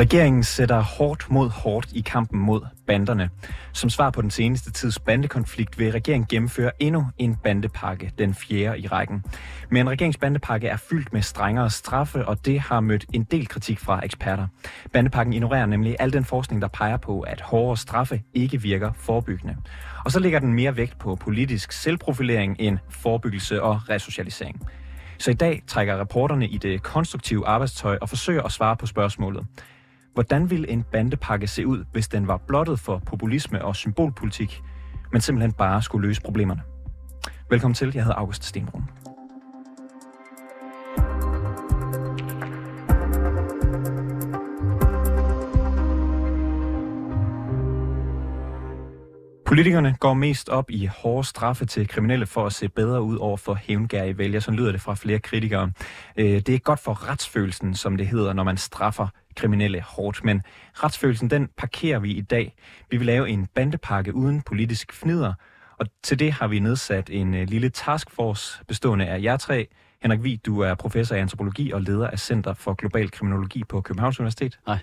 Regeringen sætter hårdt mod hårdt i kampen mod banderne. Som svar på den seneste tids bandekonflikt vil regeringen gennemføre endnu en bandepakke, den fjerde i rækken. Men regeringsbandepakke er fyldt med strengere straffe, og det har mødt en del kritik fra eksperter. Bandepakken ignorerer nemlig al den forskning, der peger på, at hårdere straffe ikke virker forebyggende. Og så ligger den mere vægt på politisk selvprofilering end forebyggelse og resocialisering. Så i dag trækker reporterne i det konstruktive arbejdstøj og forsøger at svare på spørgsmålet. Hvordan ville en bandepakke se ud, hvis den var blottet for populisme og symbolpolitik, men simpelthen bare skulle løse problemerne? Velkommen til, jeg hedder August Stenbrun. Politikerne går mest op i hårde straffe til kriminelle for at se bedre ud over for hævngærige vælgere. Så lyder det fra flere kritikere. Øh, det er godt for retsfølelsen, som det hedder, når man straffer kriminelle hårdt. Men retsfølelsen, den parkerer vi i dag. Vi vil lave en bandepakke uden politisk fnider. Og til det har vi nedsat en øh, lille taskforce bestående af jer tre. Henrik Vig, du er professor i antropologi og leder af Center for Global Kriminologi på Københavns Universitet. Hej.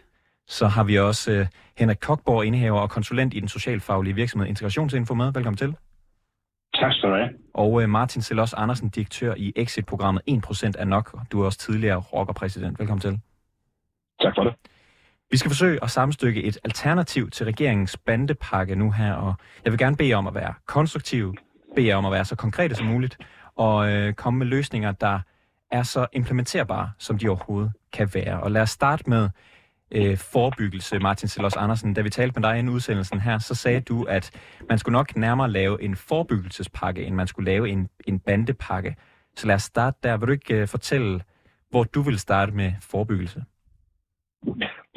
Så har vi også uh, Henrik Kokborg, indehaver og konsulent i den socialfaglige virksomhed Integrationsinfo med. Velkommen til. Tak skal du have. Og uh, Martin Selos Andersen, direktør i Exit-programmet 1% er nok. Du er også tidligere rockerpræsident. Velkommen til. Tak for det. Vi skal forsøge at samstykke et alternativ til regeringens bandepakke nu her, og jeg vil gerne bede om at være konstruktiv, bede om at være så konkrete som muligt, og øh, komme med løsninger, der er så implementerbare, som de overhovedet kan være. Og lad os starte med øh, forebyggelse, Martin Selos Andersen. Da vi talte med dig inden udsendelsen her, så sagde du, at man skulle nok nærmere lave en forebyggelsespakke, end man skulle lave en, en bandepakke. Så lad os starte der. Vil du ikke øh, fortælle, hvor du vil starte med forebyggelse?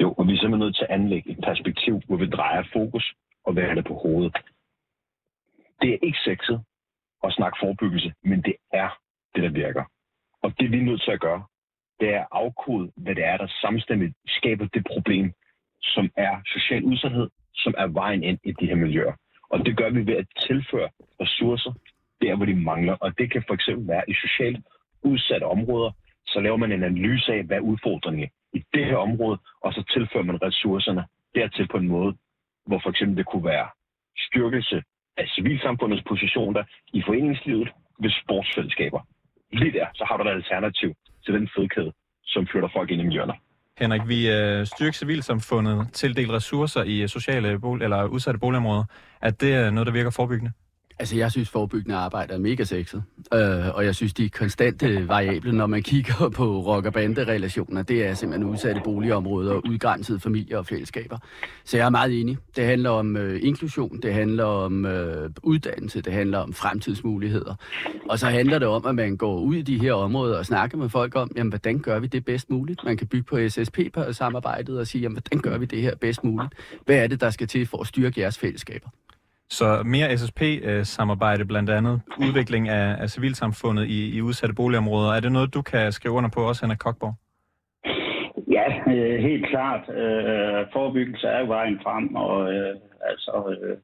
Jo, og vi er simpelthen nødt til at anlægge et perspektiv, hvor vi drejer fokus og vender det på hovedet. Det er ikke sexet at snakke forebyggelse, men det er det, der virker. Og det vi er nødt til at gøre, det er at afkode, hvad det er, der samstemmigt skaber det problem, som er social udsathed, som er vejen ind i de her miljøer. Og det gør vi ved at tilføre ressourcer der, hvor de mangler. Og det kan for eksempel være i socialt udsatte områder, så laver man en analyse af, hvad udfordringen i det her område, og så tilfører man ressourcerne dertil på en måde, hvor for eksempel det kunne være styrkelse af civilsamfundets position der i foreningslivet ved sportsfællesskaber. Lige der, så har du et alternativ til den fedkæde, som flytter folk ind i hjørner. Henrik, vi øh, styrker civilsamfundet, tildel ressourcer i sociale bolig, eller udsatte boligområder. Er det øh, noget, der virker forebyggende? Altså, jeg synes, forebyggende arbejde er mega sexet. Øh, og jeg synes, de er konstante variable, når man kigger på rock- og banderelationer, Det er simpelthen udsatte boligområder, udgrænsede familier og fællesskaber. Så jeg er meget enig. Det handler om øh, inklusion, det handler om øh, uddannelse, det handler om fremtidsmuligheder. Og så handler det om, at man går ud i de her områder og snakker med folk om, jamen, hvordan gør vi det bedst muligt? Man kan bygge på SSP-samarbejdet og sige, jamen, hvordan gør vi det her bedst muligt? Hvad er det, der skal til for at styrke jeres fællesskaber? Så mere SSP-samarbejde blandt andet, udvikling af, af civilsamfundet i, i udsatte boligområder. Er det noget, du kan skrive under på også, Henrik Kokborg? Ja, øh, helt klart. Øh, forebyggelse er vejen frem, og øh, altså... Øh,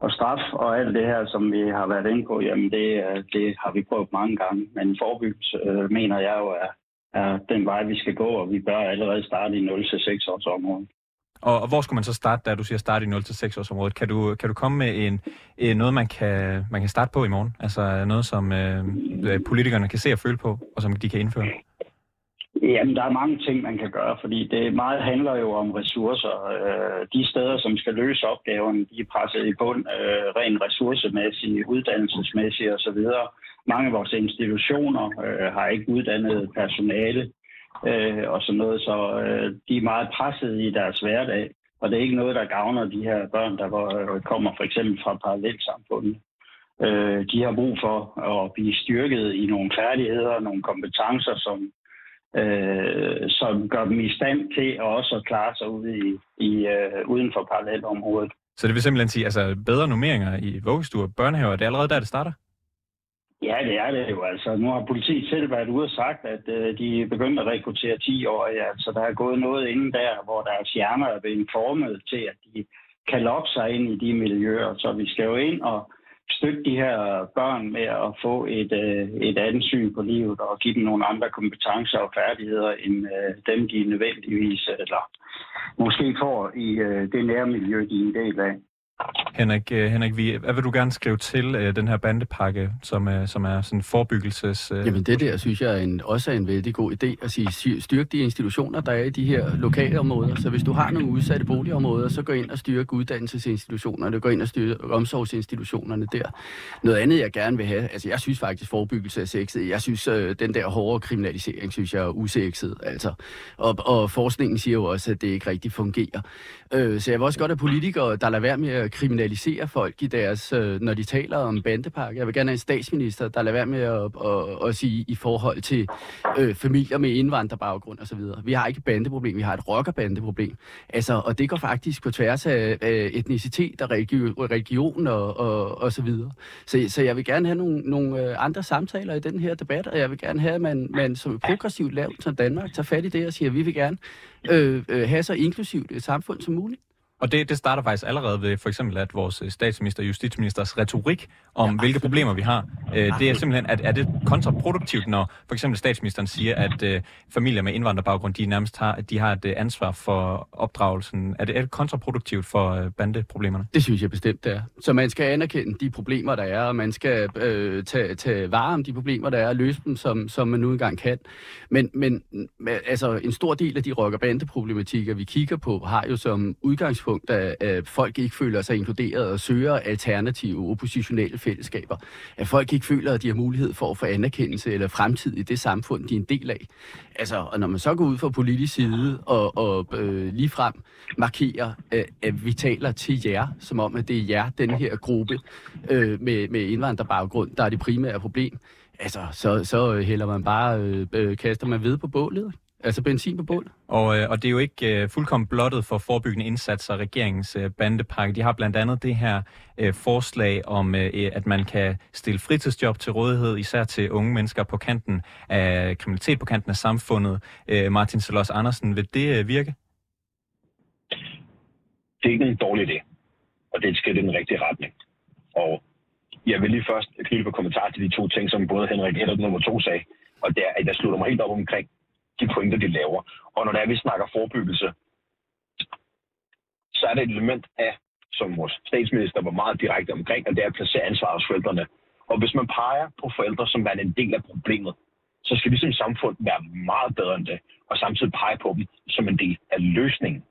og straf og alt det her, som vi har været inde på, jamen det, øh, det har vi prøvet mange gange. Men forebyggelse, øh, mener jeg jo, er, er den vej, vi skal gå, og vi bør allerede starte i 0-6 års område. Og, og hvor skulle man så starte, da du siger starte i 0-6 års området? Kan du, kan du komme med en, en, noget, man kan, man kan starte på i morgen? Altså noget, som øh, øh, politikerne kan se og føle på, og som de kan indføre? Jamen, der er mange ting, man kan gøre, fordi det meget handler jo om ressourcer. Øh, de steder, som skal løse opgaven, de er presset i bund, øh, rent ressourcemæssigt, uddannelsesmæssigt osv. Mange af vores institutioner har ikke uddannet personale øh, og sådan noget, så øh, de er meget presset i deres hverdag. Og det er ikke noget, der gavner de her børn, der var, øh, kommer for eksempel fra parallelsamfundet. Øh, de har brug for at blive styrket i nogle færdigheder, nogle kompetencer, som, øh, som gør dem i stand til at også at klare sig ude i, i, øh, uden for parallelområdet. Så det vil simpelthen sige, altså bedre nummeringer i vuggestuer og børnehaver, det er allerede der, det starter? Ja, det er det jo. Altså, nu har politiet selv været ude og sagt, at øh, de er begyndt at rekruttere 10-årige. Altså, der er gået noget inden der, hvor deres hjerner er blevet formet til, at de kan lokke sig ind i de miljøer. Så vi skal jo ind og støtte de her børn med at få et, øh, et andet syn på livet og give dem nogle andre kompetencer og færdigheder end øh, dem, de nødvendigvis eller måske får i øh, det nærmiljø, de er en del af. Henrik, øh, Henrik vi, hvad vil du gerne skrive til uh, den her bandepakke, som, uh, som er sådan forebyggelses... Uh... Jamen det der, synes jeg er en, også er en vældig god idé at sige, styrk de institutioner, der er i de her lokale områder. Så hvis du har nogle udsatte boligområder, så gå ind og styrk uddannelsesinstitutionerne, gå ind og styrk omsorgsinstitutionerne der. Noget andet, jeg gerne vil have, altså jeg synes faktisk forebyggelse af sexet, jeg synes uh, den der hårde kriminalisering, synes jeg er usekset, altså. Og, og forskningen siger jo også, at det ikke rigtig fungerer. Øh, så jeg vil også godt have politikere, der lader være med at kriminalisere folk i deres, øh, når de taler om bandepakke. Jeg vil gerne have en statsminister, der lader være med at, at, at sige i forhold til øh, familier med indvandrerbaggrund osv. Vi har ikke et bandeproblem, vi har et rockerbandeproblem. Altså, og det går faktisk på tværs af, af etnicitet og religion, religion og, og, og så videre. Så, så jeg vil gerne have nogle, nogle øh, andre samtaler i den her debat, og jeg vil gerne have, at man, man som progressivt lavt som Danmark tager fat i det og siger, at vi vil gerne øh, øh, have så inklusivt et samfund som muligt. Og det, det starter faktisk allerede ved for eksempel, at vores øh, statsminister og justitsministers retorik om, ja, hvilke problemer vi har, øh, det er simpelthen, at er det kontraproduktivt, når for eksempel statsministeren siger, at øh, familier med indvandrerbaggrund, de nærmest har, de har et øh, ansvar for opdragelsen. Er det, er det kontraproduktivt for øh, bandeproblemerne? Det synes jeg bestemt, det er. Så man skal anerkende de problemer, der er, og man skal øh, tage, tage vare om de problemer, der er, og løse dem, som, som man nu engang kan. Men, men altså, en stor del af de rock- og bandeproblematikker, vi kigger på, har jo som udgangspunkt udgangspunkt, at, at folk ikke føler sig inkluderet og søger alternative oppositionelle fællesskaber. At folk ikke føler, at de har mulighed for at få anerkendelse eller fremtid i det samfund, de er en del af. Altså, og når man så går ud fra politisk side og, og øh, ligefrem markerer, at, at vi taler til jer, som om, at det er jer, den her gruppe øh, med, med indvandrerbaggrund, der er det primære problem, altså, så, så hælder man bare, øh, øh kaster man ved på bålet. Altså benzin på bål. Og, øh, og det er jo ikke øh, fuldkommen blottet for forebyggende indsatser regeringens øh, bandepakke. De har blandt andet det her øh, forslag om, øh, at man kan stille fritidsjob til rådighed, især til unge mennesker på kanten af kriminalitet, på kanten af samfundet. Øh, Martin Salos Andersen, vil det øh, virke? Det er ikke en dårlig idé, og det er et skridt i den rigtige retning. Og jeg vil lige først knytte på kommentar til de to ting, som både Henrik 1 og nummer 2 sagde. Og det er, at jeg slutter mig helt op omkring de pointer, de laver. Og når det er, vi snakker forebyggelse, så er det et element af, som vores statsminister var meget direkte omkring, at det er at placere ansvaret hos forældrene. Og hvis man peger på forældre som værende en del af problemet, så skal vi som samfund være meget bedre end det, og samtidig pege på dem som en del af løsningen.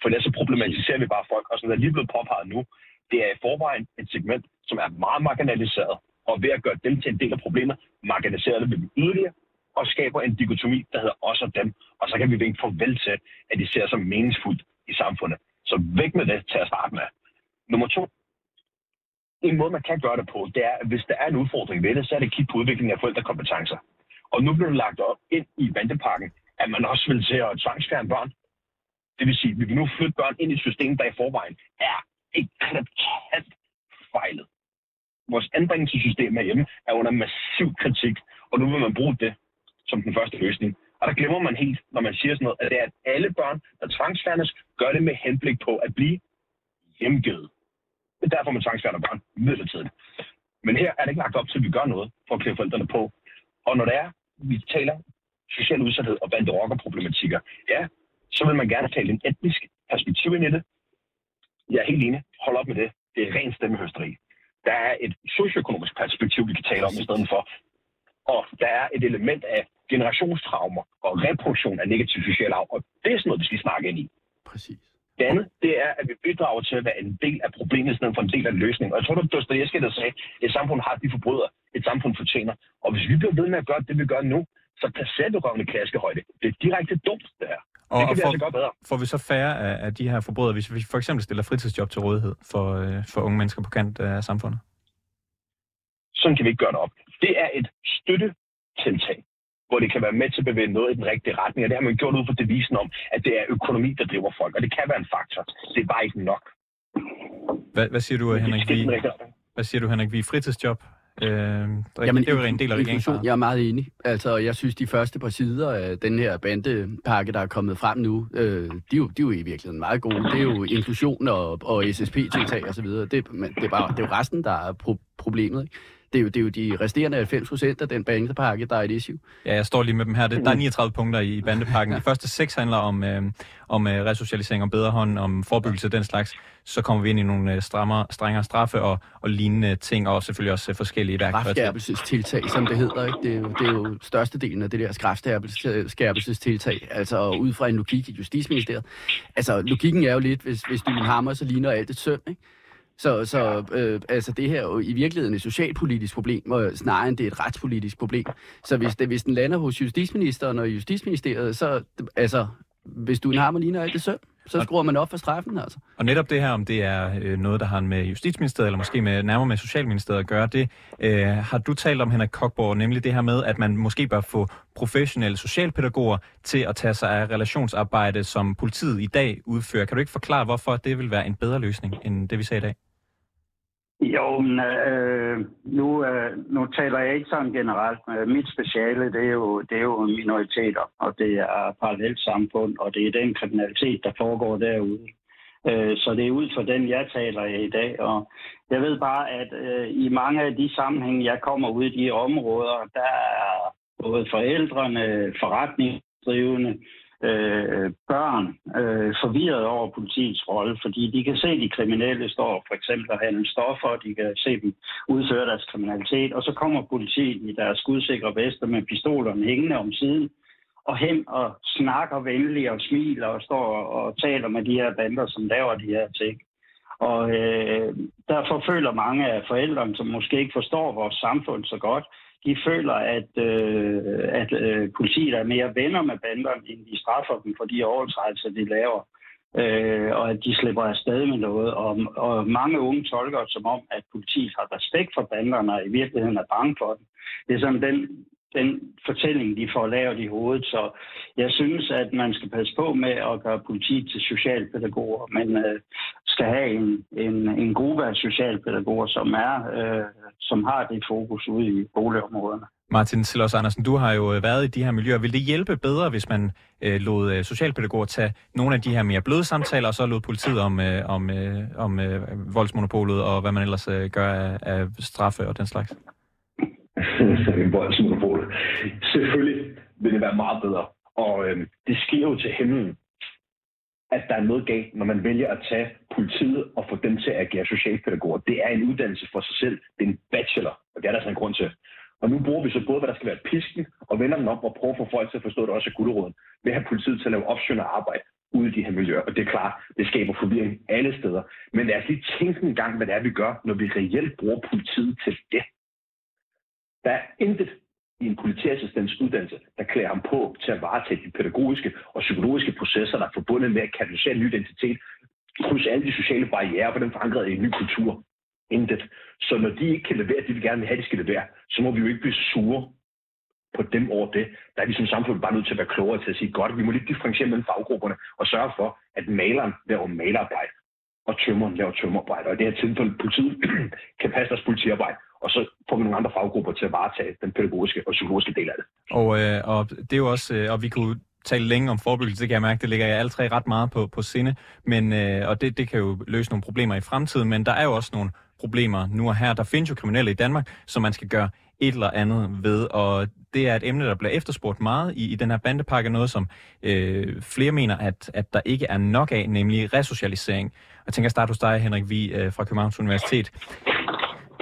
For ellers så problematiserer vi bare folk, og som der er lige blevet påpeget nu, det er i forvejen et segment, som er meget marginaliseret, og ved at gøre dem til en del af problemet, marginaliserer det dem yderligere, og skaber en dikotomi, der hedder os og dem. Og så kan vi vinke farvel til, at de ser som meningsfuldt i samfundet. Så væk med det til at starte med. Nummer to. En måde, man kan gøre det på, det er, at hvis der er en udfordring ved det, så er det at kigge på udviklingen af forældrekompetencer. Og nu bliver det lagt op ind i bandepakken, at man også vil til at tvangsfjerne børn. Det vil sige, at vi vil nu flytte børn ind i et system, der i forvejen er eklatant fejlet. Vores anbringelsessystem herhjemme er under massiv kritik, og nu vil man bruge det som den første løsning. Og der glemmer man helt, når man siger sådan noget, at det er, at alle børn, der tvangsfjernes, gør det med henblik på at blive hjemgivet. Det er derfor, man tvangsfjerner børn midlertidigt. Men her er det ikke lagt op til, at vi gør noget for at klæde forældrene på. Og når det er, vi taler social udsathed og bande problematikker, ja, så vil man gerne tale en etnisk perspektiv ind i det. Jeg er helt enig. Hold op med det. Det er ren stemmehøsteri. Der er et socioøkonomisk perspektiv, vi kan tale om i stedet for. Og der er et element af generationstraumer og reproduktion af negativ social arv, og det er sådan noget, vi skal snakke ind i. Præcis. Det andet, det er, at vi bidrager til at være en del af problemet, i stedet for en del af løsningen. Og jeg tror, det var Dostoyevsky, der sagde, at et samfund har de forbrydere, et samfund fortjener. Og hvis vi bliver ved med at gøre det, vi gør nu, så placerer du røven i klaskehøjde. Det er direkte dumt, det her. Og, det kan og vi altså gøre bedre. Får vi så færre af, af de her forbrydere, hvis vi for eksempel stiller fritidsjob til rådighed for, øh, for unge mennesker på kant af samfundet? Sådan kan vi ikke gøre det op. Det er et støttetiltag, hvor det kan være med til at bevæge noget i den rigtige retning. Og det har man gjort ud fra devisen om, at det er økonomi, der driver folk. Og det kan være en faktor. Det er bare ikke nok. Hvad, hvad siger du, Henrik? Vi, hvad siger du, Henrik? Vi fritidsjob Øh, Jamen, det er jo en del af regeringen. Jeg er meget enig. Altså, jeg synes, de første par sider af den her bandepakke, der er kommet frem nu, øh, de, er jo, de er jo i virkeligheden meget gode. Det er jo inklusion og, og SSP-tiltag osv. Det, det, er bare, det er jo resten, der er pro- problemet. Ikke? Det er jo, det er jo de resterende 90 procent af den bandepakke, der er et issue. Ja, jeg står lige med dem her. Det, der er 39 punkter i bandepakken. De første seks handler om, øh, om øh, resocialisering, om bedre hånd, om forebyggelse og den slags. Så kommer vi ind i nogle øh, strammer, strengere straffe og, og lignende ting, og selvfølgelig også øh, forskellige værktøjer. Strafskærpelsestiltag, som det hedder. Ikke? Det, er jo, det er jo størstedelen af det der strafskærpelsestiltag, altså ud fra en logik i Justitsministeriet. Altså, logikken er jo lidt, hvis, hvis du hammer, så ligner alt et søm, ikke? Så, så øh, altså det her er jo i virkeligheden et socialpolitisk problem, og snarere end det er et retspolitisk problem. Så hvis, det, hvis den lander hos justitsministeren og justitsministeriet, så altså, hvis du en hammer ligner alt det søm, så skruer man op for straffen, altså. Og netop det her, om det er øh, noget, der har med Justitsministeriet, eller måske med, nærmere med Socialministeriet at gøre, det øh, har du talt om, Henrik Kokborg, nemlig det her med, at man måske bør få professionelle socialpædagoger til at tage sig af relationsarbejde, som politiet i dag udfører. Kan du ikke forklare, hvorfor det vil være en bedre løsning, end det vi ser i dag? Jo, men øh, nu, øh, nu taler jeg ikke sådan generelt. Øh, mit speciale, det er, jo, det er jo minoriteter, og det er parallelt samfund, og det er den kriminalitet, der foregår derude. Øh, så det er ud fra den, jeg taler i dag. Og jeg ved bare, at øh, i mange af de sammenhænge, jeg kommer ud i de områder, der er både forældrene, forretningsdrivende, øh, børn øh, forvirret over politiets rolle, fordi de kan se, at de kriminelle står for eksempel og handler stoffer, og de kan se dem udføre deres kriminalitet, og så kommer politiet i deres skudsikre vester med pistolerne hængende om siden, og hen og snakker venligt og smiler og står og taler med de her bander, som laver de her ting. Og øh, derfor føler mange af forældrene, som måske ikke forstår vores samfund så godt, de føler, at, øh, at øh, politiet er mere venner med banderne, end de straffer dem for de overtrædelser, de laver. Øh, og at de slipper afsted med noget. Og, og mange unge tolker det som om, at politiet har respekt for banderne, og i virkeligheden er bange for dem. Det er sådan den, den fortælling, de får lavet i hovedet. Så jeg synes, at man skal passe på med at gøre politiet til socialpædagoger, men øh, skal have en, en, en gruppe af socialpædagoger, som er øh, som har det fokus ude i boligområderne. Martin Silos Andersen, du har jo øh, været i de her miljøer. Vil det hjælpe bedre, hvis man øh, lod øh, socialpædagoger tage nogle af de her mere bløde samtaler, og så lod politiet om, øh, om, øh, om øh, voldsmonopolet og hvad man ellers øh, gør af, af straffe og den slags? voldsmonopolet. Selvfølgelig vil det være meget bedre. Og øhm, det sker jo til himlen at der er noget galt, når man vælger at tage politiet og få dem til at agere socialpædagoger. Det er en uddannelse for sig selv. Det er en bachelor, og det er der sådan en grund til. Og nu bruger vi så både, hvad der skal være pisken, og vender den op og prøver at få folk til at forstå det også af gulderåden, ved at have politiet til at lave opsyn arbejde ude i de her miljøer. Og det er klart, det skaber forvirring alle steder. Men lad os lige tænke en gang, hvad det er, vi gør, når vi reelt bruger politiet til det. Der er intet i en politiassistents uddannelse, der klæder ham på til at varetage de pædagogiske og psykologiske processer, der er forbundet med at katalysere en ny identitet, krydse alle de sociale barriere for den forankret i en ny kultur. Intet. Så når de ikke kan levere det, vi gerne vil have, de skal levere, så må vi jo ikke blive sure på dem over det. Der er vi som samfund bare nødt til at være klogere til at sige, godt, vi må lige differentiere mellem faggrupperne og sørge for, at maleren laver malerarbejde, og tømmeren laver tømmerarbejde. Og i det her tilfælde, politiet kan passe deres politiarbejde, og så får vi nogle andre faggrupper til at varetage den pædagogiske og psykologiske del af det. Og, øh, og det er jo også, øh, og vi kunne tale længe om forebyggelse, det kan jeg mærke, det ligger jeg alle tre ret meget på, på sinde, men, øh, og det, det kan jo løse nogle problemer i fremtiden, men der er jo også nogle problemer nu og her. Der findes jo kriminelle i Danmark, som man skal gøre et eller andet ved, og det er et emne, der bliver efterspurgt meget i, i den her bandepakke, noget som øh, flere mener, at, at der ikke er nok af, nemlig resocialisering. Jeg tænker at starte hos dig, Henrik Vi øh, fra Københavns Universitet.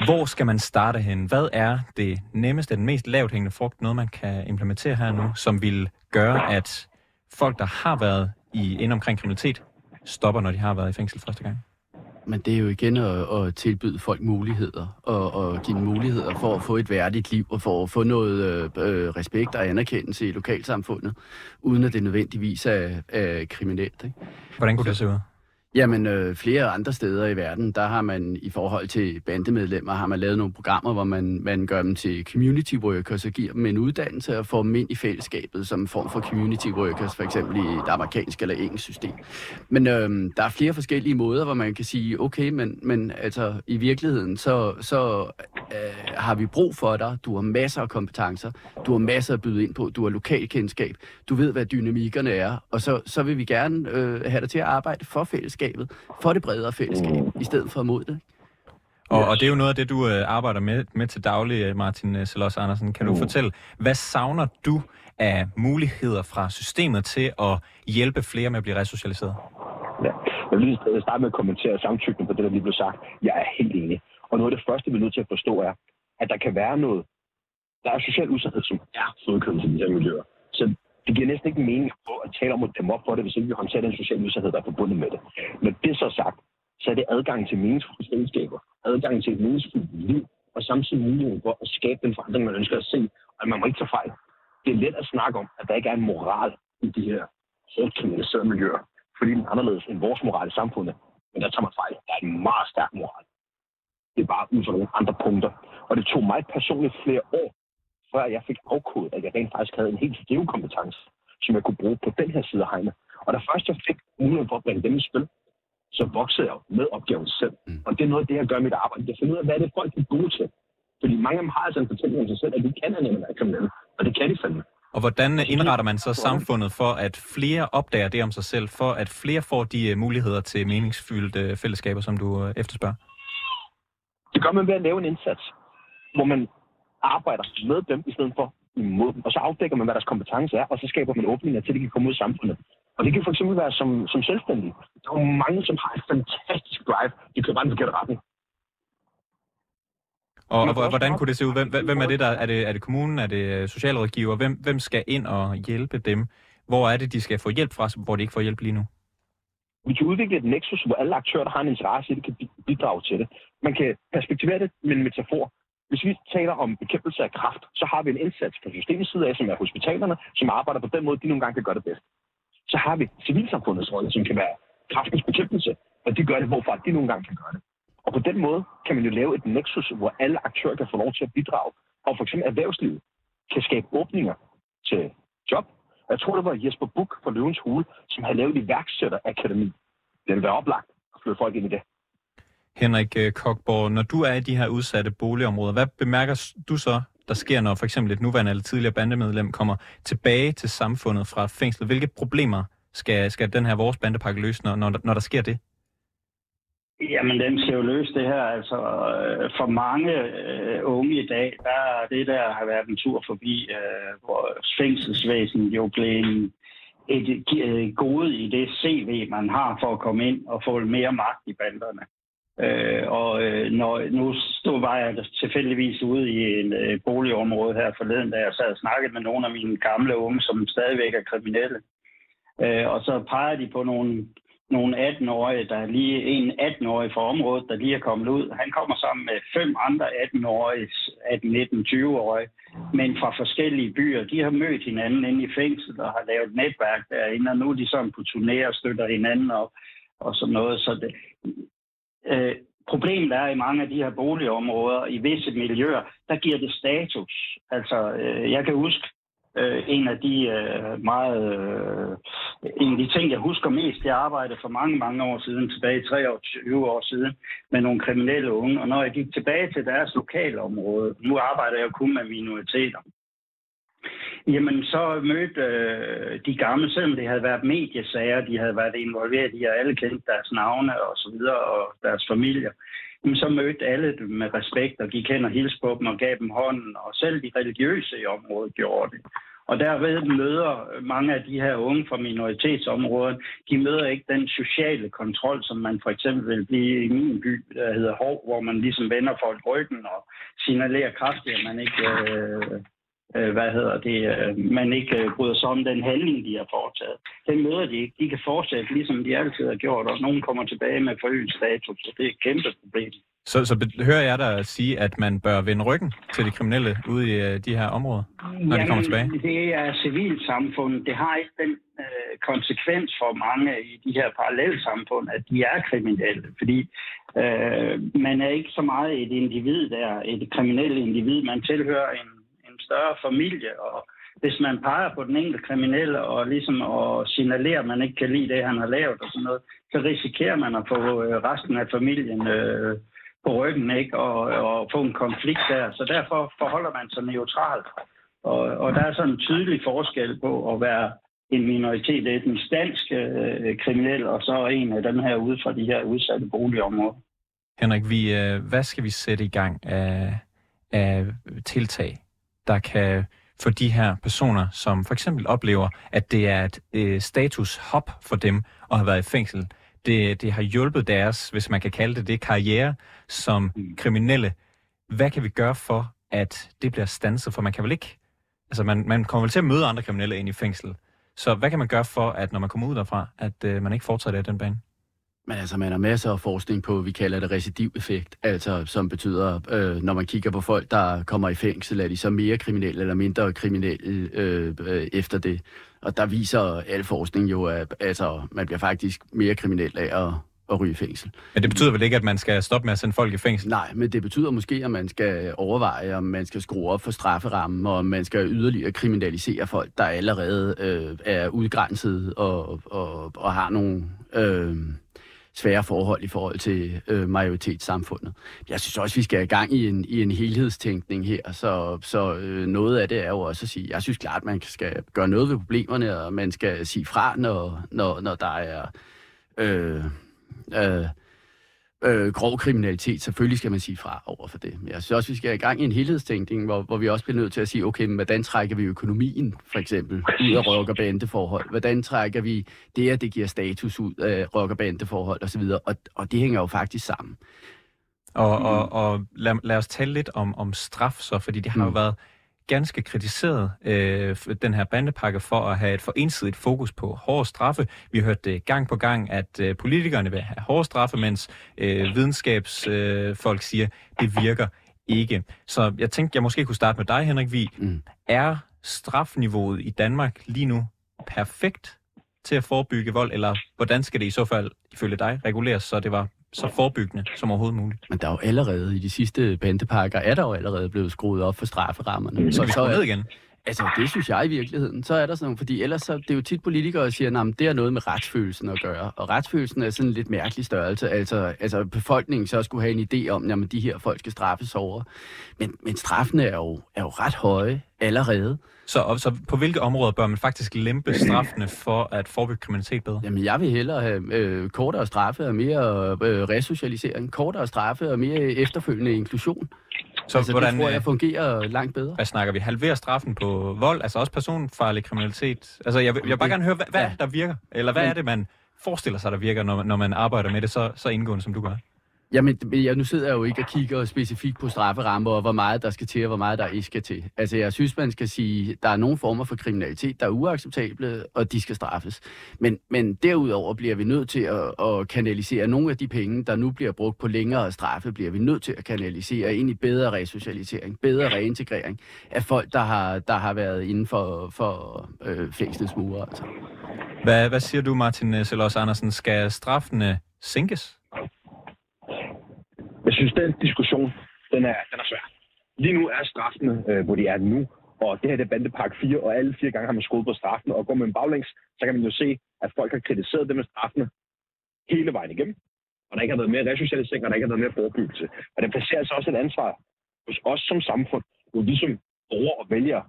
Hvor skal man starte hen? Hvad er det nemmeste, den mest lavt hængende frugt, noget man kan implementere her nu, som vil gøre, at folk, der har været i ind omkring kriminalitet, stopper, når de har været i fængsel første gang? Men det er jo igen at, at tilbyde folk muligheder, og, og give dem muligheder for at få et værdigt liv, og for at få noget øh, respekt og anerkendelse i lokalsamfundet, uden at det nødvendigvis er, er kriminelt. Ikke? Hvordan kunne det se ud? Jamen, øh, flere andre steder i verden, der har man i forhold til bandemedlemmer, har man lavet nogle programmer, hvor man, man gør dem til community workers og giver dem en uddannelse og får dem ind i fællesskabet som form for community workers, for eksempel i det amerikanske eller engelske system. Men øh, der er flere forskellige måder, hvor man kan sige, okay, men, men altså i virkeligheden, så, så øh, har vi brug for dig. Du har masser af kompetencer. Du har masser at byde ind på. Du har lokalkendskab. Du ved, hvad dynamikkerne er. Og så, så vil vi gerne øh, have dig til at arbejde for fællesskabet. For det bredere fællesskab, i stedet for mod det. Og, og det er jo noget af det, du øh, arbejder med, med til daglig, øh, Martin øh, Selos Andersen. Kan du mm. fortælle, hvad savner du af muligheder fra systemet til at hjælpe flere med at blive resocialiseret? Ja. Jeg vil lige starte med at kommentere samtykken på det, der lige blev sagt. Jeg er helt enig. Og noget af det første, vi er nødt til at forstå, er, at der kan være noget. Der er social udsathed, som er fodkøbelse i de her miljøer. Så det giver næsten ikke mening på at tale om at dem op for det, hvis ikke vi håndterer den sociale udsathed, der er forbundet med det. Men det så sagt, så er det adgang til meningsfulde fællesskaber, adgang til et meningsfuldt liv, og samtidig muligheden for at skabe den forandring, man ønsker at se. Og man må ikke tage fejl. Det er let at snakke om, at der ikke er en moral i de her hårdt kriminaliserede miljøer, fordi den er anderledes end vores moral i samfundet. Men der tager man fejl. Der er en meget stærk moral. Det er bare ud fra nogle andre punkter. Og det tog mig personligt flere år, før jeg fik afkodet, at jeg rent faktisk havde en helt skrivekompetence, som jeg kunne bruge på den her side af hegnet. Og da først jeg fik muligheden for at bringe dem i spil, så voksede jeg med opgaven selv. Mm. Og det er noget af det, jeg gør i mit arbejde. Det er at finde ud af, hvad er det folk er gode til. Fordi mange af dem har altså en fortælling om sig selv, at de kan nemlig være kriminelle. Og det kan de fandme. Og hvordan indretter man så samfundet for, at flere opdager det om sig selv, for at flere får de uh, muligheder til meningsfyldte uh, fællesskaber, som du uh, efterspørger? Det gør man ved at lave en indsats, hvor man arbejder med dem i stedet for imod dem. Og så afdækker man, hvad deres kompetence er, og så skaber man åbninger til, at de kan komme ud i samfundet. Og det kan for eksempel være som, som selvstændig. Der er jo mange, som har et fantastisk drive. De kører bare en forkert retning. Og, og hvordan kunne det se ud? Hvem, hvem er det der? Er det, er det kommunen? Er det socialrådgiver? Hvem, hvem skal ind og hjælpe dem? Hvor er det, de skal få hjælp fra, hvor de ikke får hjælp lige nu? Vi kan udvikle et nexus, hvor alle aktører, der har en interesse i det, kan bidrage til det. Man kan perspektivere det med en metafor. Hvis vi taler om bekæmpelse af kraft, så har vi en indsats fra systemets side af, som er hospitalerne, som arbejder på den måde, de nogle gange kan gøre det bedst. Så har vi civilsamfundets rolle, som kan være kraftens bekæmpelse, og de gør det, hvorfor de nogle gange kan gøre det. Og på den måde kan man jo lave et nexus, hvor alle aktører kan få lov til at bidrage. Og for eksempel erhvervslivet kan skabe åbninger til job. Jeg tror, det var Jesper Buk fra Løvens Hule, som havde lavet iværksætterakademi. Den vil være oplagt at flytte folk ind i det. Henrik øh, Kokborg, når du er i de her udsatte boligområder, hvad bemærker du så, der sker, når for eksempel et nuværende eller tidligere bandemedlem kommer tilbage til samfundet fra fængslet? Hvilke problemer skal, skal den her vores bandepakke løse, når, når, når der sker det? Jamen, den skal jo løse det her. Altså, øh, for mange øh, unge i dag, der er det der har været en tur forbi, øh, hvor fængselsvæsenet jo blev en, et, et gode i det CV, man har for at komme ind og få mere magt i banderne. Øh, og øh, når, nu stod var jeg tilfældigvis ude i en øh, boligområde her forleden, da jeg sad og snakkede med nogle af mine gamle unge, som stadigvæk er kriminelle. Øh, og så peger de på nogle, nogle 18-årige, der er lige en 18-årig fra området, der lige er kommet ud. Han kommer sammen med fem andre 18-årige, 18-19-20-årige, men fra forskellige byer. De har mødt hinanden inde i fængslet og har lavet netværk derinde, og nu er de sådan på turné og støtter hinanden og, og sådan noget. Så det, Øh, problemet er i mange af de her boligområder, i visse miljøer, der giver det status. Altså, øh, jeg kan huske øh, en af de øh, meget, øh, en af de ting, jeg husker mest, jeg arbejdede for mange, mange år siden, tilbage i 23 år siden, med nogle kriminelle unge. Og når jeg gik tilbage til deres lokalområde, nu arbejder jeg kun med minoriteter, Jamen, så mødte øh, de gamle, selvom det havde været mediesager, de havde været involveret i, og alle kendte deres navne og så videre, og deres familier. Jamen, så mødte alle dem med respekt, og gik hen og hilste på dem og gav dem hånden, og selv de religiøse i området gjorde det. Og derved møder mange af de her unge fra minoritetsområdet, de møder ikke den sociale kontrol, som man for eksempel vil blive i min by, der hedder Hov, hvor man ligesom vender folk ryggen og signalerer kraftigt, at man ikke øh, øh, hvad hedder det, øh, man ikke øh, bryder sig om den handling, de har foretaget. Den møder de ikke. De kan fortsætte, ligesom de altid har gjort, og nogen kommer tilbage med forøget status, så det er et kæmpe problem. Så, så hører jeg dig sige, at man bør vende ryggen til de kriminelle ude i de her områder, når Jamen, de kommer tilbage? det er civilsamfundet. Det har ikke den uh, konsekvens for mange i de her parallelsamfund, at de er kriminelle. Fordi uh, man er ikke så meget et individ der, et kriminelt individ. Man tilhører en større familie, og hvis man peger på den enkelte kriminelle og ligesom og signalerer, at man ikke kan lide det, han har lavet og sådan noget, så risikerer man at få øh, resten af familien øh, på ryggen, ikke? Og, og få en konflikt der. Så derfor forholder man sig neutralt. Og, og der er sådan en tydelig forskel på at være en minoritet etnisk dansk øh, kriminel, og så en af dem her ude fra de her udsatte boligområder. Henrik, vi, øh, hvad skal vi sætte i gang af, af tiltag, der kan få de her personer, som for eksempel oplever, at det er et øh, statushop for dem at have været i fængsel. Det, det har hjulpet deres, hvis man kan kalde det det, karriere som mm. kriminelle. Hvad kan vi gøre for, at det bliver stanset? For man kan vel ikke... Altså, man, man kommer vel til at møde andre kriminelle ind i fængsel. Så hvad kan man gøre for, at når man kommer ud derfra, at øh, man ikke fortsætter den bane? Men altså, man har masser af forskning på, vi kalder det recidiveffekt, altså som betyder, øh, når man kigger på folk, der kommer i fængsel, er de så mere kriminelle eller mindre kriminelle øh, øh, efter det. Og der viser al forskning jo, at altså, man bliver faktisk mere kriminel af at, at ryge i fængsel. Men det betyder vel ikke, at man skal stoppe med at sende folk i fængsel? Nej, men det betyder måske, at man skal overveje, om man skal skrue op for strafferammen, og om man skal yderligere kriminalisere folk, der allerede øh, er udgrænset og, og, og har nogle... Øh, svære forhold i forhold til øh, majoritetssamfundet. Jeg synes også, vi skal i gang i en, i en helhedstænkning her, så, så øh, noget af det er jo også at sige, jeg synes klart, man skal gøre noget ved problemerne, og man skal sige fra, når, når, når der er... Øh, øh, øh, grov kriminalitet, selvfølgelig skal man sige fra over for det. Men jeg synes også, vi skal i gang i en helhedstænkning, hvor, hvor vi også bliver nødt til at sige, okay, men hvordan trækker vi økonomien, for eksempel, ud af rock- og bandeforhold? Hvordan trækker vi det, at det giver status ud af rock- og bandeforhold osv.? Og, og det hænger jo faktisk sammen. Og, og, og lad, lad os tale lidt om, om straf så, fordi det har mm. jo været ganske kritiseret øh, den her bandepakke for at have et for ensidigt fokus på hårde straffe. Vi har hørt det gang på gang, at øh, politikerne vil have hårde straffe, mens øh, videnskabsfolk øh, siger, det virker ikke. Så jeg tænkte, jeg måske kunne starte med dig, Henrik Vig. Mm. Er strafniveauet i Danmark lige nu perfekt til at forebygge vold, eller hvordan skal det i så fald, ifølge dig, reguleres, så det var så forebyggende som overhovedet muligt. Men der er jo allerede i de sidste bandepakker, er der jo allerede blevet skruet op for strafferammerne. Så, så vi så ned igen? Altså, det synes jeg i virkeligheden. Så er der sådan nogle, fordi ellers så, det er jo tit politikere, der siger, at det har noget med retsfølelsen at gøre. Og retsfølelsen er sådan en lidt mærkelig størrelse. Altså, altså befolkningen så skulle have en idé om, at de her folk skal straffes over. Men, men straffene er jo, er jo ret høje allerede. Så, og, så på hvilke områder bør man faktisk lempe straffene for at forebygge kriminalitet bedre? Jamen, jeg vil hellere have øh, kortere straffe og mere øh, resocialisering. Kortere straffe og mere efterfølgende inklusion. Så altså, hvordan, det tror jeg øh, fungerer langt bedre. Hvad snakker vi? Halvere straffen på vold, altså også personfarlig kriminalitet? Altså, jeg, jeg vil bare gerne høre, hvad, hvad ja. der virker? Eller hvad Men, er det, man forestiller sig, der virker, når, når man arbejder med det så, så indgående, som du gør? Jamen, jeg, nu sidder jeg jo ikke og kigger specifikt på strafferammer, og hvor meget der skal til, og hvor meget der ikke skal til. Altså, jeg synes, man skal sige, at der er nogle former for kriminalitet, der er uacceptable, og de skal straffes. Men, men derudover bliver vi nødt til at, at kanalisere nogle af de penge, der nu bliver brugt på længere straffe, bliver vi nødt til at kanalisere ind i bedre resocialisering, bedre reintegrering af folk, der har, der har været inden for, for øh, fængslets mure. Altså. Hvad, hvad siger du, Martin Selås Andersen? Skal straffene sænkes? Jeg synes, den diskussion, den er, den er svær. Lige nu er straffene, øh, hvor de er nu, og det her det er bandepark 4, og alle fire gange har man skruet på straffen, og går man baglæns, så kan man jo se, at folk har kritiseret det med straffene hele vejen igennem. Og der ikke har været mere resocialisering, og der ikke har været mere forebyggelse. Og det placerer altså også et ansvar hos os som samfund, hvor vi som borgere og vælgere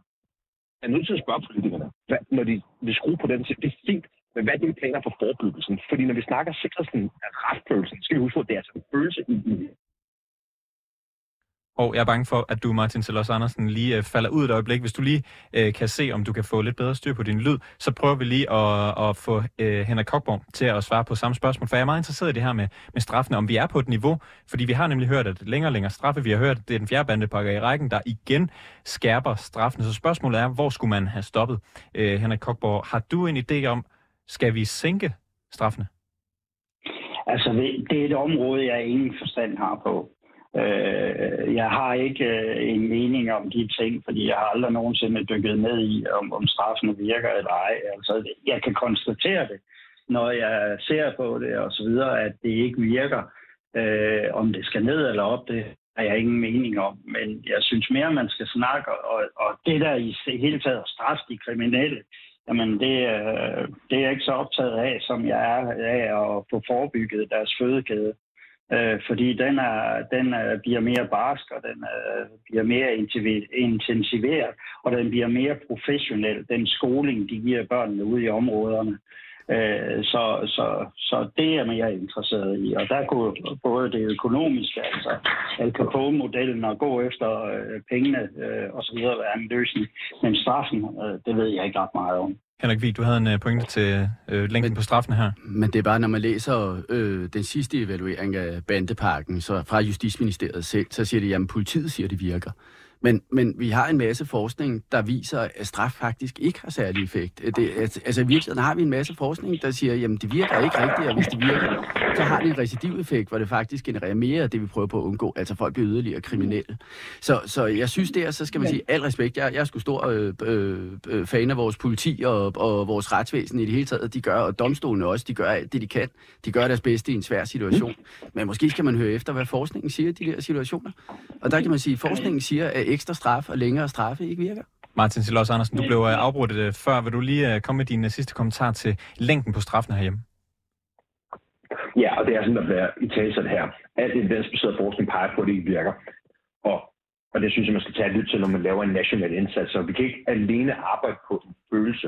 er nødt til at spørge politikerne, hvad, når de vil skrue på den, så det er fint, men hvad er dine planer for forebyggelsen? Fordi når vi snakker sikkerheden af retsfølelsen, skal vi huske at det er altså en følelse i, i og jeg er bange for, at du, Martin Selos Andersen, lige øh, falder ud et øjeblik. Hvis du lige øh, kan se, om du kan få lidt bedre styr på din lyd, så prøver vi lige at, at få øh, Henrik Kokborg til at svare på samme spørgsmål. For jeg er meget interesseret i det her med, med straffene, om vi er på et niveau. Fordi vi har nemlig hørt, at længere og længere straffe, vi har hørt, at det er den fjerde bandepakker i rækken, der igen skærper straffene. Så spørgsmålet er, hvor skulle man have stoppet? Øh, Henrik Kokborg, har du en idé om, skal vi sænke straffene? Altså, det er et område, jeg ingen forstand har på. Øh, jeg har ikke øh, en mening om de ting, fordi jeg har aldrig nogensinde dykket ned i, om, om straffene virker eller ej. Altså, jeg kan konstatere det, når jeg ser på det og så videre, at det ikke virker. Øh, om det skal ned eller op, det har jeg ingen mening om. Men jeg synes mere, man skal snakke, og, og det der i hele taget at straffe de kriminelle, jamen det, øh, det er jeg ikke så optaget af, som jeg er af at få forebygget deres fødekæde øh, fordi den, er, den er, bliver mere barsk, og den er, bliver mere intensiveret, og den bliver mere professionel, den skoling, de giver børnene ude i områderne. Øh, så, så, så det er jeg interesseret i. Og der kunne både det økonomiske, altså Al Capone-modellen og gå efter øh, pengene øh, osv. være en løsning. Men straffen, øh, det ved jeg ikke ret meget om. Henrik Vig, du havde en øh, pointe til øh, længden men, på straffen her. Men det er bare, når man læser øh, den sidste evaluering af bandeparken så fra Justitsministeriet selv, så siger det, at politiet siger, at det virker. Men, men vi har en masse forskning, der viser, at straf faktisk ikke har særlig effekt. Det, altså i virkeligheden har vi en masse forskning, der siger, at det virker ikke rigtigt, og hvis det virker, så har det en recidiveffekt, hvor det faktisk genererer mere af det, vi prøver på at undgå. Altså folk bliver yderligere kriminelle. Så, så jeg synes der, så skal man sige, al respekt, jeg, jeg er sgu stor øh, øh, øh, fan af vores politi og, og vores retsvæsen i det hele taget. De gør, og domstolene også, de gør alt det, de kan. De gør deres bedste i en svær situation. Men måske skal man høre efter, hvad forskningen siger i de der situationer. Og der kan man sige, at forskningen siger, at ekstra straf og længere straffe ikke virker. Martin Silos Andersen, du blev øh, afbrudt øh, før. Vil du lige øh, komme med din sidste kommentar til længden på straffen herhjemme? Ja, og det er sådan, at være i talsat her. Alt evidensbaseret forskning peger på, at det ikke virker. Og, og det synes jeg, man skal tage lidt til, når man laver en national indsats. Så vi kan ikke alene arbejde på en følelse,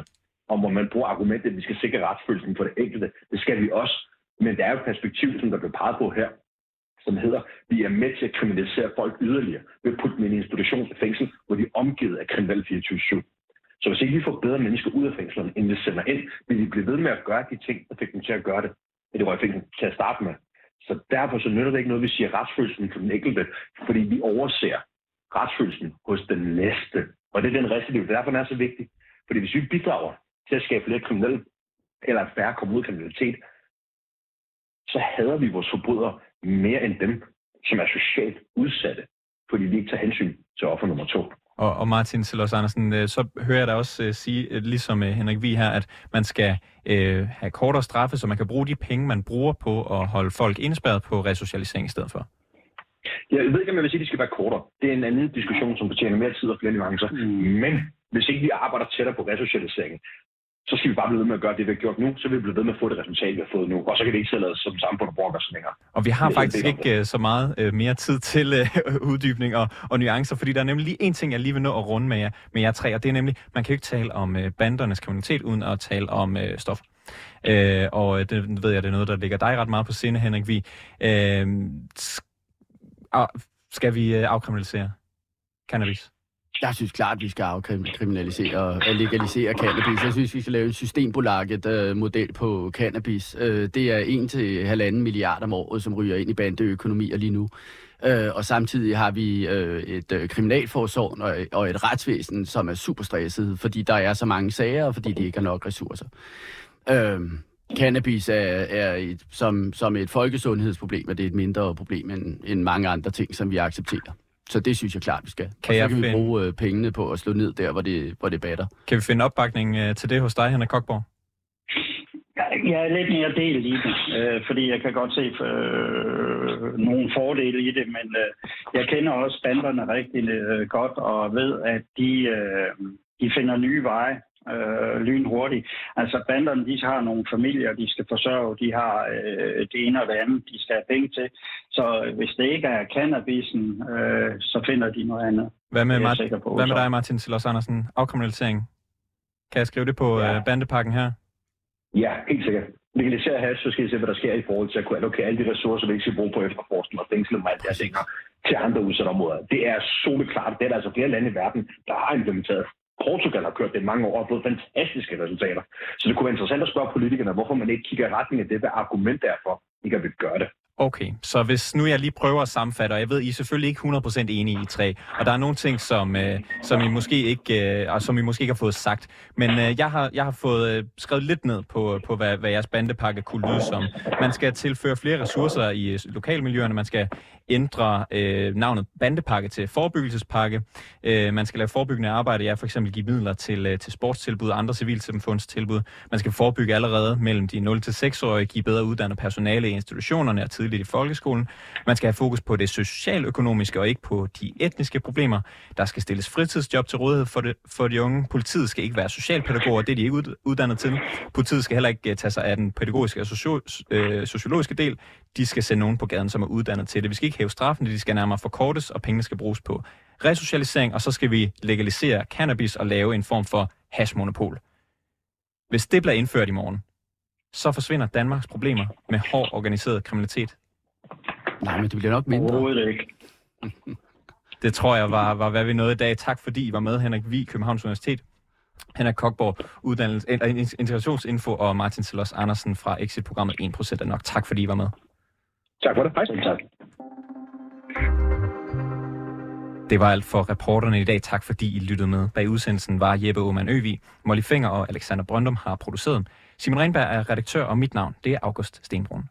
om hvor man bruger argumentet, at vi skal sikre retsfølelsen for det enkelte. Det skal vi også. Men der er jo et perspektiv, som der bliver peget på her, som hedder, vi er med til at kriminalisere folk yderligere ved at putte dem i en institution i fængsel, hvor de er omgivet af kriminelle 24 Så hvis ikke vi får bedre mennesker ud af fængslerne, end vi sender ind, vil de blive ved med at gøre de ting, der fik dem til at gøre det, det var i fængsel til at starte med. Så derfor så nytter det ikke noget, vi siger retsfølelsen for den enkelte, fordi vi overser retsfølelsen hos den næste. Og det er den recidiv. Er derfor, den er så vigtig. Fordi hvis vi bidrager til at skabe flere kriminelle, eller at færre kommer ud af kriminalitet, så hader vi vores forbrydere mere end dem, som er socialt udsatte, fordi de ikke tager hensyn til offer nummer to. Og, og Martin Silos Andersen, øh, så hører jeg dig også uh, sige, uh, ligesom Henrik Vi her, at man skal uh, have kortere straffe, så man kan bruge de penge, man bruger på at holde folk indspærret på resocialisering i stedet for. Jeg ved ikke, om jeg vil sige, at de skal være kortere. Det er en anden diskussion, som fortjener mere tid og flere nuancer. Mm. Men hvis ikke vi arbejder tættere på resocialisering, så skal vi bare blive ved med at gøre det, vi har gjort nu, så vil vi blive ved med at få det resultat, vi har fået nu. Og så kan vi ikke selv som samfund bruge os længere. Og vi har faktisk ikke så meget uh, mere tid til uh, uddybning og, og nuancer, fordi der er nemlig lige en ting, jeg lige vil nå at runde med jer, med jer tre, og det er nemlig, man kan jo ikke tale om uh, bandernes kriminalitet uden at tale om stof. Uh, og det ved jeg, det er noget, der ligger dig ret meget på sinde, Henrik Vi. Uh, skal vi afkriminalisere cannabis? Jeg synes klart, at vi skal afkriminalisere og legalisere cannabis. Jeg synes, vi skal lave en systembolaget øh, model på cannabis. Øh, det er 1-1,5 milliard om året, som ryger ind i bandeøkonomier lige nu. Øh, og samtidig har vi et kriminalforsorg og, og et retsvæsen, som er super stresset, fordi der er så mange sager, og fordi de ikke har nok ressourcer. Øh, cannabis er, er et, som, som et folkesundhedsproblem, og det er et mindre problem end, end mange andre ting, som vi accepterer. Så det synes jeg klart, vi skal. Kan og så kan vi finde... bruge øh, pengene på at slå ned der, hvor det, hvor det batter. Kan vi finde opbakning øh, til det hos dig, Henrik Kokborg? Jeg er lidt mere del i det, øh, fordi jeg kan godt se øh, nogle fordele i det, men øh, jeg kender også banderne rigtig øh, godt og ved, at de, øh, de finder nye veje øh, lynhurtigt. Altså banderne, de har nogle familier, de skal forsørge, de har øh, det ene og det andet, de skal have penge til. Så hvis det ikke er cannabisen, øh, så finder de noget andet. Hvad med, Martin, på, hvad med dig, Martin Silos Andersen? Afkriminalisering. Kan jeg skrive det på ja. øh, bandepakken her? Ja, helt sikkert. Legalisere hash, så skal I se, hvad der sker i forhold til at kunne allokere alle de ressourcer, vi ikke skal bruge på efterforskning og fængsel og alt det til andre udsatte områder. Det er soleklart. Det er der altså flere lande i verden, der har implementeret. Portugal har kørt det mange år og fået fantastiske resultater. Så det kunne være interessant at spørge politikerne, hvorfor man ikke kigger i retning af det, hvad argument er for, ikke at vi gøre det. Okay, så hvis nu jeg lige prøver at sammenfatte, og jeg ved, I er selvfølgelig ikke 100% enige i tre, og der er nogle ting, som, øh, som, I måske ikke, øh, og som I måske ikke har fået sagt, men øh, jeg, har, jeg har fået øh, skrevet lidt ned på, på hvad, hvad jeres bandepakke kunne lyde som. Man skal tilføre flere ressourcer i øh, lokalmiljøerne, man skal ændre øh, navnet bandepakke til forebyggelsespakke. Øh, man skal lave forebyggende arbejde, ja, for eksempel give midler til, øh, til sportstilbud og andre civilsamfundstilbud. Man skal forebygge allerede mellem de 0-6-årige, give bedre uddannet personale i institutionerne og tidligt i folkeskolen. Man skal have fokus på det socialøkonomiske og ikke på de etniske problemer. Der skal stilles fritidsjob til rådighed for, det, for de unge. Politiet skal ikke være socialpædagoger, det er de ikke uddannet til. Politiet skal heller ikke øh, tage sig af den pædagogiske og socio, øh, sociologiske del. de skal sende nogen på gaden, som er uddannet til det. Vi skal ikke hæve straffen, de skal nærmere forkortes, og pengene skal bruges på resocialisering, og så skal vi legalisere cannabis og lave en form for hashmonopol. Hvis det bliver indført i morgen, så forsvinder Danmarks problemer med hård organiseret kriminalitet. Nej, men det bliver nok mindre. Overhovedet ikke. Det tror jeg var, var hvad vi nåede i dag. Tak fordi I var med, Henrik Vi, Københavns Universitet. Henrik Kokborg, uddannelse, integrationsinfo og Martin Selos Andersen fra Exit-programmet 1% er nok. Tak fordi I var med. Tak for det. Hej. Tak. Det var alt for reporterne i dag. Tak fordi I lyttede med. Bag udsendelsen var Jeppe Aumann Øvi, Molly Finger og Alexander Brøndum har produceret. Simon Renberg er redaktør, og mit navn det er August Stenbrun.